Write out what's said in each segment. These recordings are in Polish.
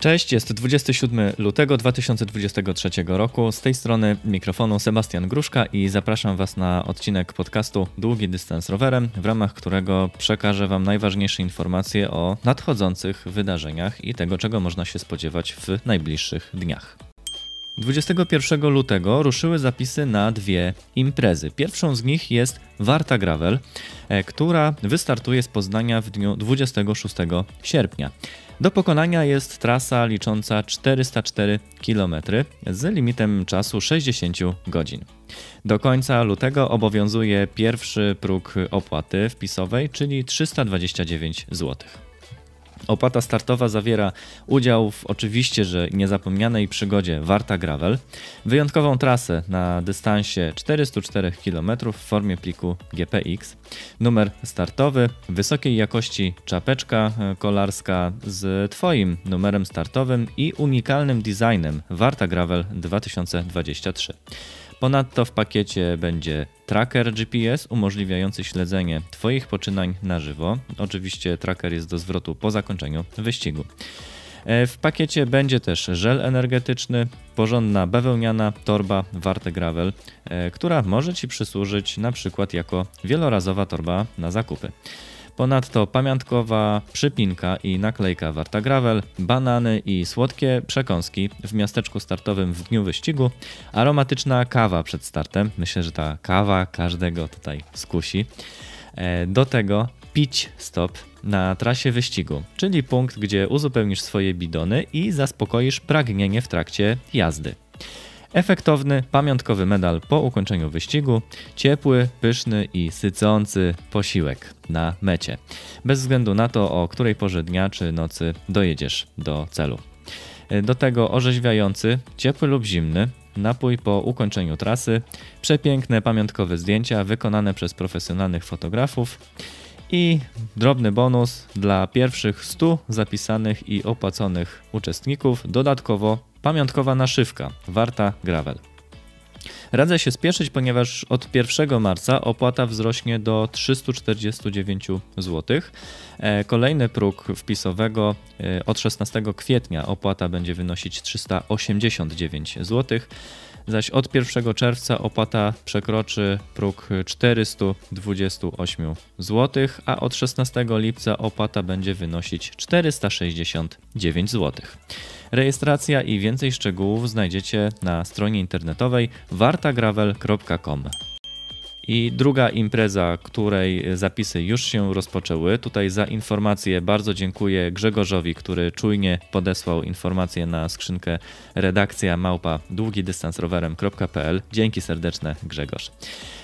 Cześć, jest 27 lutego 2023 roku. Z tej strony mikrofonu Sebastian Gruszka i zapraszam Was na odcinek podcastu Długi Dystans Rowerem, w ramach którego przekażę Wam najważniejsze informacje o nadchodzących wydarzeniach i tego, czego można się spodziewać w najbliższych dniach. 21 lutego ruszyły zapisy na dwie imprezy. Pierwszą z nich jest Warta Gravel, e, która wystartuje z Poznania w dniu 26 sierpnia. Do pokonania jest trasa licząca 404 km z limitem czasu 60 godzin. Do końca lutego obowiązuje pierwszy próg opłaty wpisowej, czyli 329 zł. Opłata startowa zawiera udział w oczywiście, że niezapomnianej przygodzie Warta Gravel, wyjątkową trasę na dystansie 404 km w formie pliku GPX, numer startowy, wysokiej jakości czapeczka kolarska z Twoim numerem startowym i unikalnym designem Warta Gravel 2023. Ponadto w pakiecie będzie tracker GPS umożliwiający śledzenie Twoich poczynań na żywo. Oczywiście tracker jest do zwrotu po zakończeniu wyścigu. E, w pakiecie będzie też żel energetyczny, porządna bawełniana torba Warte Gravel, e, która może Ci przysłużyć na przykład jako wielorazowa torba na zakupy. Ponadto pamiątkowa przypinka i naklejka Warta Gravel, banany i słodkie przekąski w miasteczku startowym w dniu wyścigu, aromatyczna kawa przed startem. Myślę, że ta kawa każdego tutaj skusi. E, do tego pić stop na trasie wyścigu, czyli punkt, gdzie uzupełnisz swoje bidony i zaspokoisz pragnienie w trakcie jazdy. Efektowny, pamiątkowy medal po ukończeniu wyścigu, ciepły, pyszny i sycący posiłek na mecie, bez względu na to, o której porze dnia czy nocy dojedziesz do celu. Do tego orzeźwiający, ciepły lub zimny, napój po ukończeniu trasy, przepiękne pamiątkowe zdjęcia wykonane przez profesjonalnych fotografów i drobny bonus dla pierwszych 100 zapisanych i opłaconych uczestników, dodatkowo pamiątkowa naszywka, warta gravel. Radzę się spieszyć, ponieważ od 1 marca opłata wzrośnie do 349 zł. E, kolejny próg wpisowego e, od 16 kwietnia opłata będzie wynosić 389 zł zaś od 1 czerwca opłata przekroczy próg 428 zł, a od 16 lipca opłata będzie wynosić 469 zł. Rejestracja i więcej szczegółów znajdziecie na stronie internetowej wartagravel.com. I druga impreza, której zapisy już się rozpoczęły. Tutaj za informację bardzo dziękuję Grzegorzowi, który czujnie podesłał informację na skrzynkę redakcja małpa długidystansrowerem.pl. Dzięki serdeczne Grzegorz.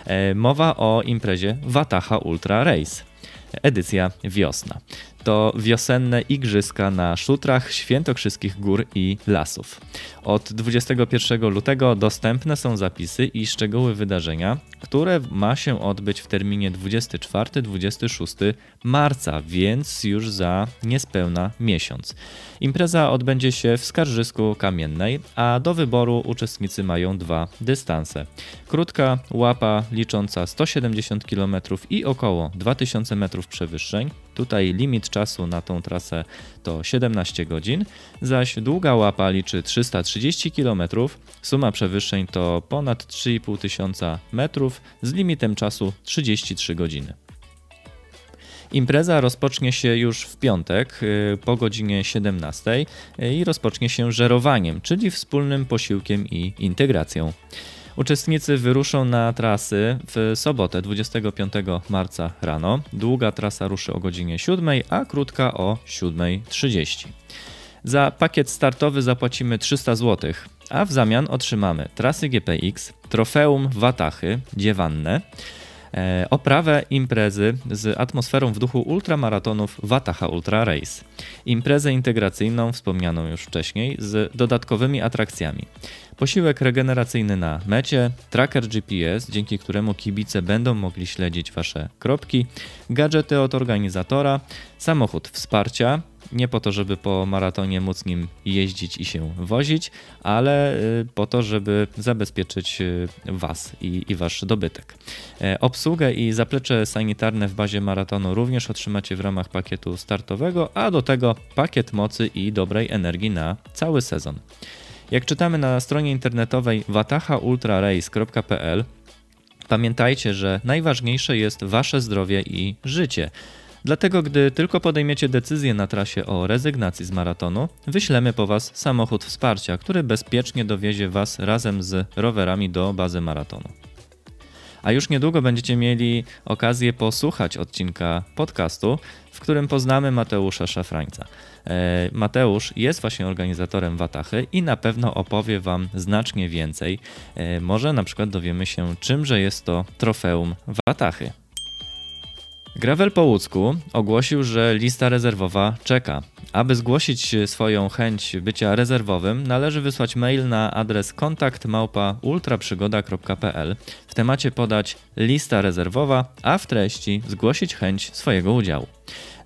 E, mowa o imprezie Wataha Ultra Race edycja wiosna. To wiosenne igrzyska na szutrach świętokrzyskich gór i lasów. Od 21 lutego dostępne są zapisy i szczegóły wydarzenia, które ma się odbyć w terminie 24-26 marca, więc już za niespełna miesiąc. Impreza odbędzie się w Skarżysku Kamiennej, a do wyboru uczestnicy mają dwa dystanse. Krótka łapa licząca 170 km i około 2000 metrów przewyższeń. Tutaj limit czasu na tą trasę to 17 godzin, zaś długa łapa liczy 330 km, suma przewyższeń to ponad 3,5 tysiąca metrów z limitem czasu 33 godziny. Impreza rozpocznie się już w piątek y, po godzinie 17 y, i rozpocznie się żerowaniem, czyli wspólnym posiłkiem i integracją. Uczestnicy wyruszą na trasy w sobotę 25 marca rano. Długa trasa ruszy o godzinie 7, a krótka o 7.30. Za pakiet startowy zapłacimy 300 zł, a w zamian otrzymamy trasy GPX, trofeum Watachy, Dziewannę, E, oprawę imprezy z atmosferą w duchu ultramaratonów Wataha Ultra Race. Imprezę integracyjną, wspomnianą już wcześniej, z dodatkowymi atrakcjami. Posiłek regeneracyjny na mecie, tracker GPS, dzięki któremu kibice będą mogli śledzić Wasze kropki, gadżety od organizatora, samochód wsparcia, Nie po to, żeby po maratonie móc nim jeździć i się wozić, ale y, po to, żeby zabezpieczyć y, Was i, i Wasz dobytek. E, obsługę i zaplecze sanitarne w bazie maratonu również otrzymacie w ramach pakietu startowego, a do tego pakiet mocy i dobrej energii na cały sezon. Jak czytamy na stronie internetowej watahaultrarace.pl, pamiętajcie, że najważniejsze jest wasze zdrowie i życie. Dlatego, gdy tylko podejmiecie decyzję na trasie o rezygnacji z maratonu, wyślemy po Was samochód wsparcia, który bezpiecznie dowiezie Was razem z rowerami do bazy maratonu. A już niedługo będziecie mieli okazję posłuchać odcinka podcastu, w którym poznamy Mateusza Szafrańca. E, Mateusz jest właśnie organizatorem Watachy i na pewno opowie Wam znacznie więcej. E, może na przykład dowiemy się, czymże jest to trofeum Watachy. Gravel po łódzku ogłosił, że lista rezerwowa czeka. Aby zgłosić swoją chęć bycia rezerwowym, należy wysłać mail na adres kontakt ultraprzygoda.pl. W temacie podać lista rezerwowa, a w treści zgłosić chęć swojego udziału.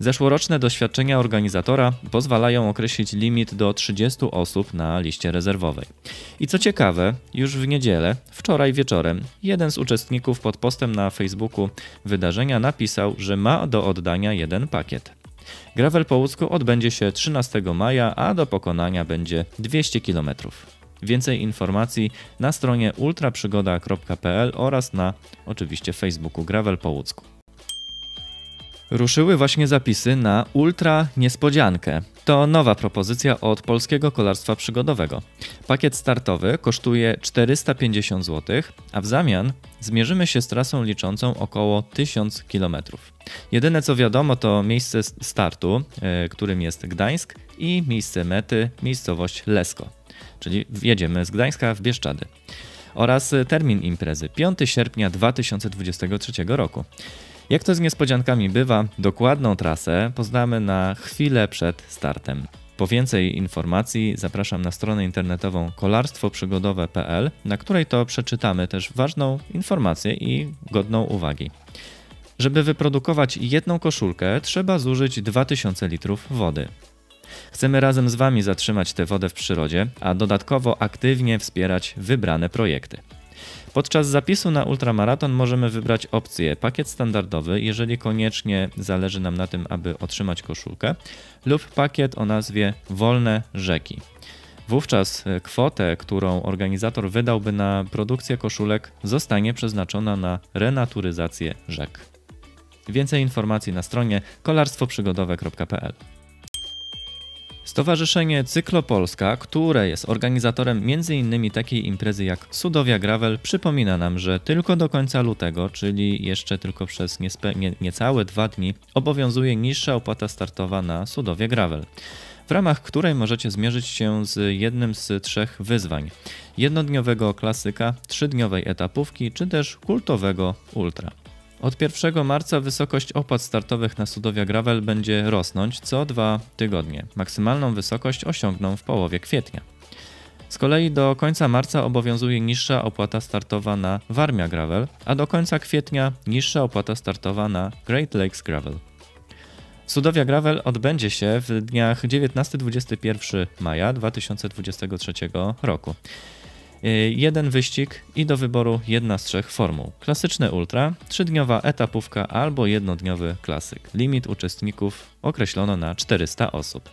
Zeszłoroczne doświadczenia organizatora pozwalają określić limit do 30 osób na liście rezerwowej. I co ciekawe, już w niedzielę, wczoraj wieczorem, jeden z uczestników pod postem na Facebooku wydarzenia napisał, że ma do oddania jeden pakiet. Gravel po odbędzie się 13 maja, a do pokonania będzie 200 km. Więcej informacji na stronie ultraprzygoda.pl oraz na oczywiście Facebooku Gravel po. Ruszyły właśnie zapisy na Ultra Niespodziankę. To nowa propozycja od polskiego kolarstwa przygodowego. Pakiet startowy kosztuje 450 zł, a w zamian zmierzymy się z trasą liczącą około 1000 km. Jedyne co wiadomo to miejsce startu, e, którym jest Gdańsk i miejsce mety, miejscowość Lesko. Czyli jedziemy z Gdańska w Bieszczady oraz termin imprezy 5 sierpnia 2023 roku. Jak to z niespodziankami bywa, dokładną trasę poznamy na chwilę przed startem. Po więcej informacji zapraszam na stronę internetową kolarstwoprzygodowe.pl, na której to przeczytamy też ważną informację i godną uwagi. Żeby wyprodukować jedną koszulkę, trzeba zużyć 2000 litrów wody. Chcemy razem z Wami zatrzymać tę wodę w przyrodzie, a dodatkowo aktywnie wspierać wybrane projekty. Podczas zapisu na ultramaraton możemy wybrać opcję pakiet standardowy, jeżeli koniecznie zależy nam na tym, aby otrzymać koszulkę, lub pakiet o nazwie Wolne Rzeki. Wówczas e, kwotę, którą organizator wydałby na produkcję koszulek, zostanie przeznaczona na renaturyzację rzek. Więcej informacji na stronie kolarstwoprzygodowe.pl. Stowarzyszenie Cyklopolska, które jest organizatorem m.in. takiej imprezy jak Sudowia Gravel, przypomina nam, że tylko do końca lutego, czyli jeszcze tylko przez nie, niecałe dwa dni, obowiązuje niższa opłata startowa na Sudowia Gravel w ramach której możecie zmierzyć się z jednym z trzech wyzwań: jednodniowego klasyka, trzydniowej etapówki czy też kultowego ultra. Od 1 marca wysokość opłat startowych na Sudowia Gravel będzie rosnąć co dwa tygodnie. Maksymalną wysokość osiągną w połowie kwietnia. Z kolei do końca marca obowiązuje niższa opłata startowa na Warmia Gravel, a do końca kwietnia niższa opłata startowa na Great Lakes Gravel. Sudowia Gravel odbędzie się w dniach 19-21 maja 2023 roku. Y, jeden wyścig i do wyboru jedna z trzech formuł. Klasyczne ultra, trzydniowa etapówka albo jednodniowy klasyk. Limit uczestników określono na 400 osób.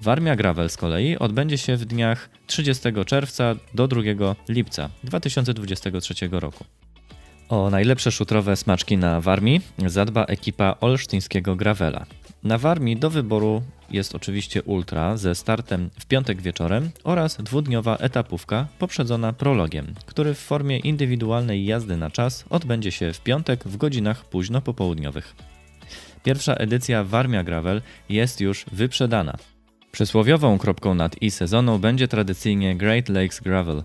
Warmia Gravel z kolei odbędzie się w dniach 30 czerwca do 2 lipca 2023 roku. O najlepsze szutrowe smaczki na Warmii zadba ekipa olsztyńskiego Gravela. Na Warmii do wyboru jest oczywiście ultra ze startem w piątek wieczorem oraz dwudniowa etapówka poprzedzona prologiem, który w formie indywidualnej jazdy na czas odbędzie się w piątek w godzinach późno popołudniowych. Pierwsza edycja Warmia Gravel jest już wyprzedana. Przysłowiową kropką nad i sezonu będzie tradycyjnie Great Lakes Gravel,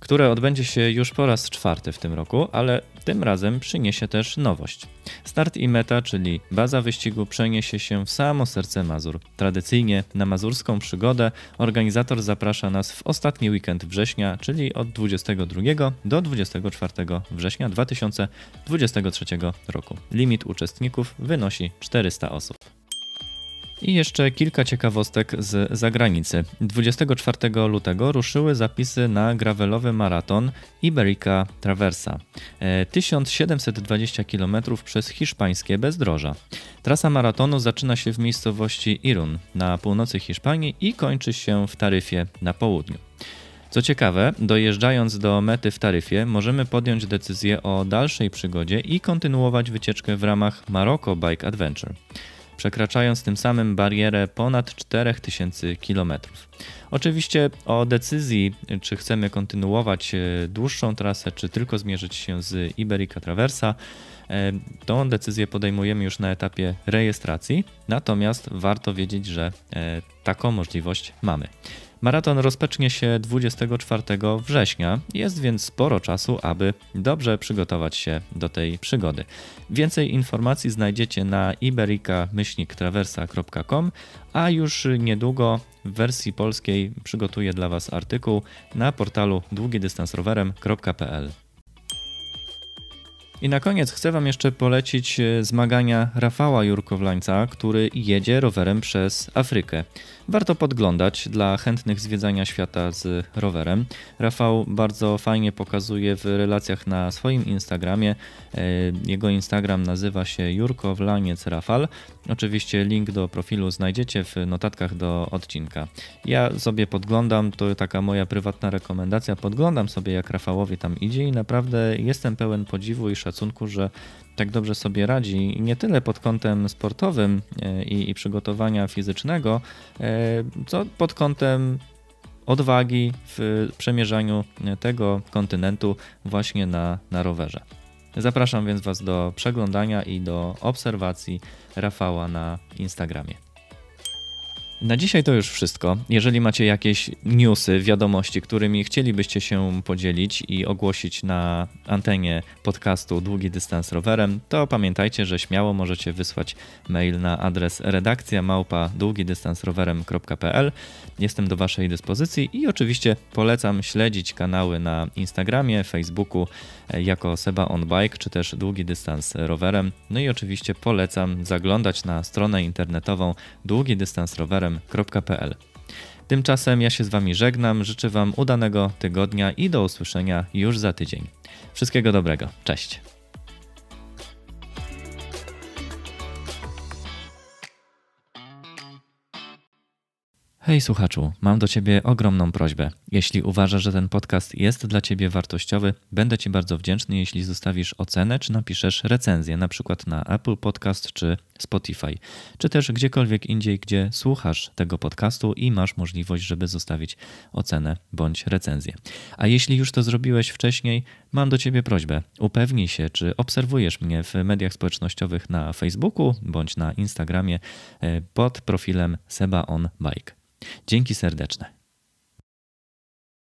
które odbędzie się już po raz czwarty w tym roku, ale tym razem przyniesie też nowość. Start i meta, czyli baza wyścigu, przeniesie się w samo serce Mazur. Tradycyjnie na mazurską przygodę organizator zaprasza nas w ostatni weekend września, czyli od 22 do 24 września 2023 roku. Limit uczestników wynosi 400 osób. I jeszcze kilka ciekawostek z zagranicy. 24 lutego ruszyły zapisy na gravelowy maraton Iberica Traversa. 1720 km przez hiszpańskie bezdroża. Trasa maratonu zaczyna się w miejscowości Irun na północy Hiszpanii i kończy się w Taryfie na południu. Co ciekawe, dojeżdżając do mety w Taryfie, możemy podjąć decyzję o dalszej przygodzie i kontynuować wycieczkę w ramach Maroko Bike Adventure przekraczając tym samym barierę ponad 4000 km. Oczywiście o decyzji, czy chcemy kontynuować e, dłuższą trasę, czy tylko zmierzyć się z Iberica Traversa, e, tą decyzję podejmujemy już na etapie rejestracji, natomiast warto wiedzieć, że e, taką możliwość mamy. Maraton rozpocznie się 24 września, jest więc sporo czasu, aby dobrze przygotować się do tej przygody. Więcej informacji znajdziecie na iberica-traversa.com, a już niedługo w wersji polskiej przygotuję dla Was artykuł na portalu długidystansrowerem.pl. I na koniec chcę Wam jeszcze polecić e, zmagania Rafała Jurkowlańca, który jedzie rowerem przez Afrykę. Warto podglądać dla chętnych zwiedzania świata z rowerem. Rafał bardzo fajnie pokazuje w relacjach na swoim Instagramie. E, jego Instagram nazywa się Jurkowlaniec Rafal. Oczywiście link do profilu znajdziecie w notatkach do odcinka. Ja sobie podglądam, to taka moja prywatna rekomendacja, podglądam sobie jak Rafałowi tam idzie i naprawdę jestem pełen podziwu i szacunku, że tak dobrze sobie radzi, nie tyle pod kątem sportowym e, i, i przygotowania fizycznego, e, co pod kątem odwagi w przemierzaniu tego kontynentu właśnie na, na rowerze. Zapraszam więc Was do przeglądania i do obserwacji Rafała na Instagramie. Na dzisiaj to już wszystko. Jeżeli macie jakieś newsy, wiadomości, którymi chcielibyście się podzielić i ogłosić na antenie podcastu Długi Dystans Rowerem, to pamiętajcie, że śmiało możecie wysłać mail na adres redakcja małpa długidystansrowerem.pl. Jestem do Waszej dyspozycji i oczywiście polecam śledzić kanały na Instagramie, Facebooku e, jako Seba on Bike czy też Długi Dystans Rowerem. No i oczywiście polecam zaglądać na stronę internetową Długi Www.radiowrocław.pl. Tymczasem ja się z Wami żegnam, życzę Wam udanego tygodnia i do usłyszenia już za tydzień. Wszystkiego dobrego, cześć! Hej słuchaczu, mam do Ciebie ogromną prośbę. Jeśli uważasz, że ten podcast jest dla Ciebie wartościowy, będę Ci bardzo wdzięczny, jeśli zostawisz ocenę czy napiszesz recenzję, na przykład na Apple Podcast czy Spotify, czy też gdziekolwiek indziej, gdzie słuchasz tego podcastu i masz możliwość, żeby zostawić ocenę bądź recenzję. A jeśli już to zrobiłeś wcześniej, mam do Ciebie prośbę. Upewnij się, czy obserwujesz mnie w mediach społecznościowych na Facebooku bądź na Instagramie e, pod profilem Seba on Bike. Dzięki serdeczne.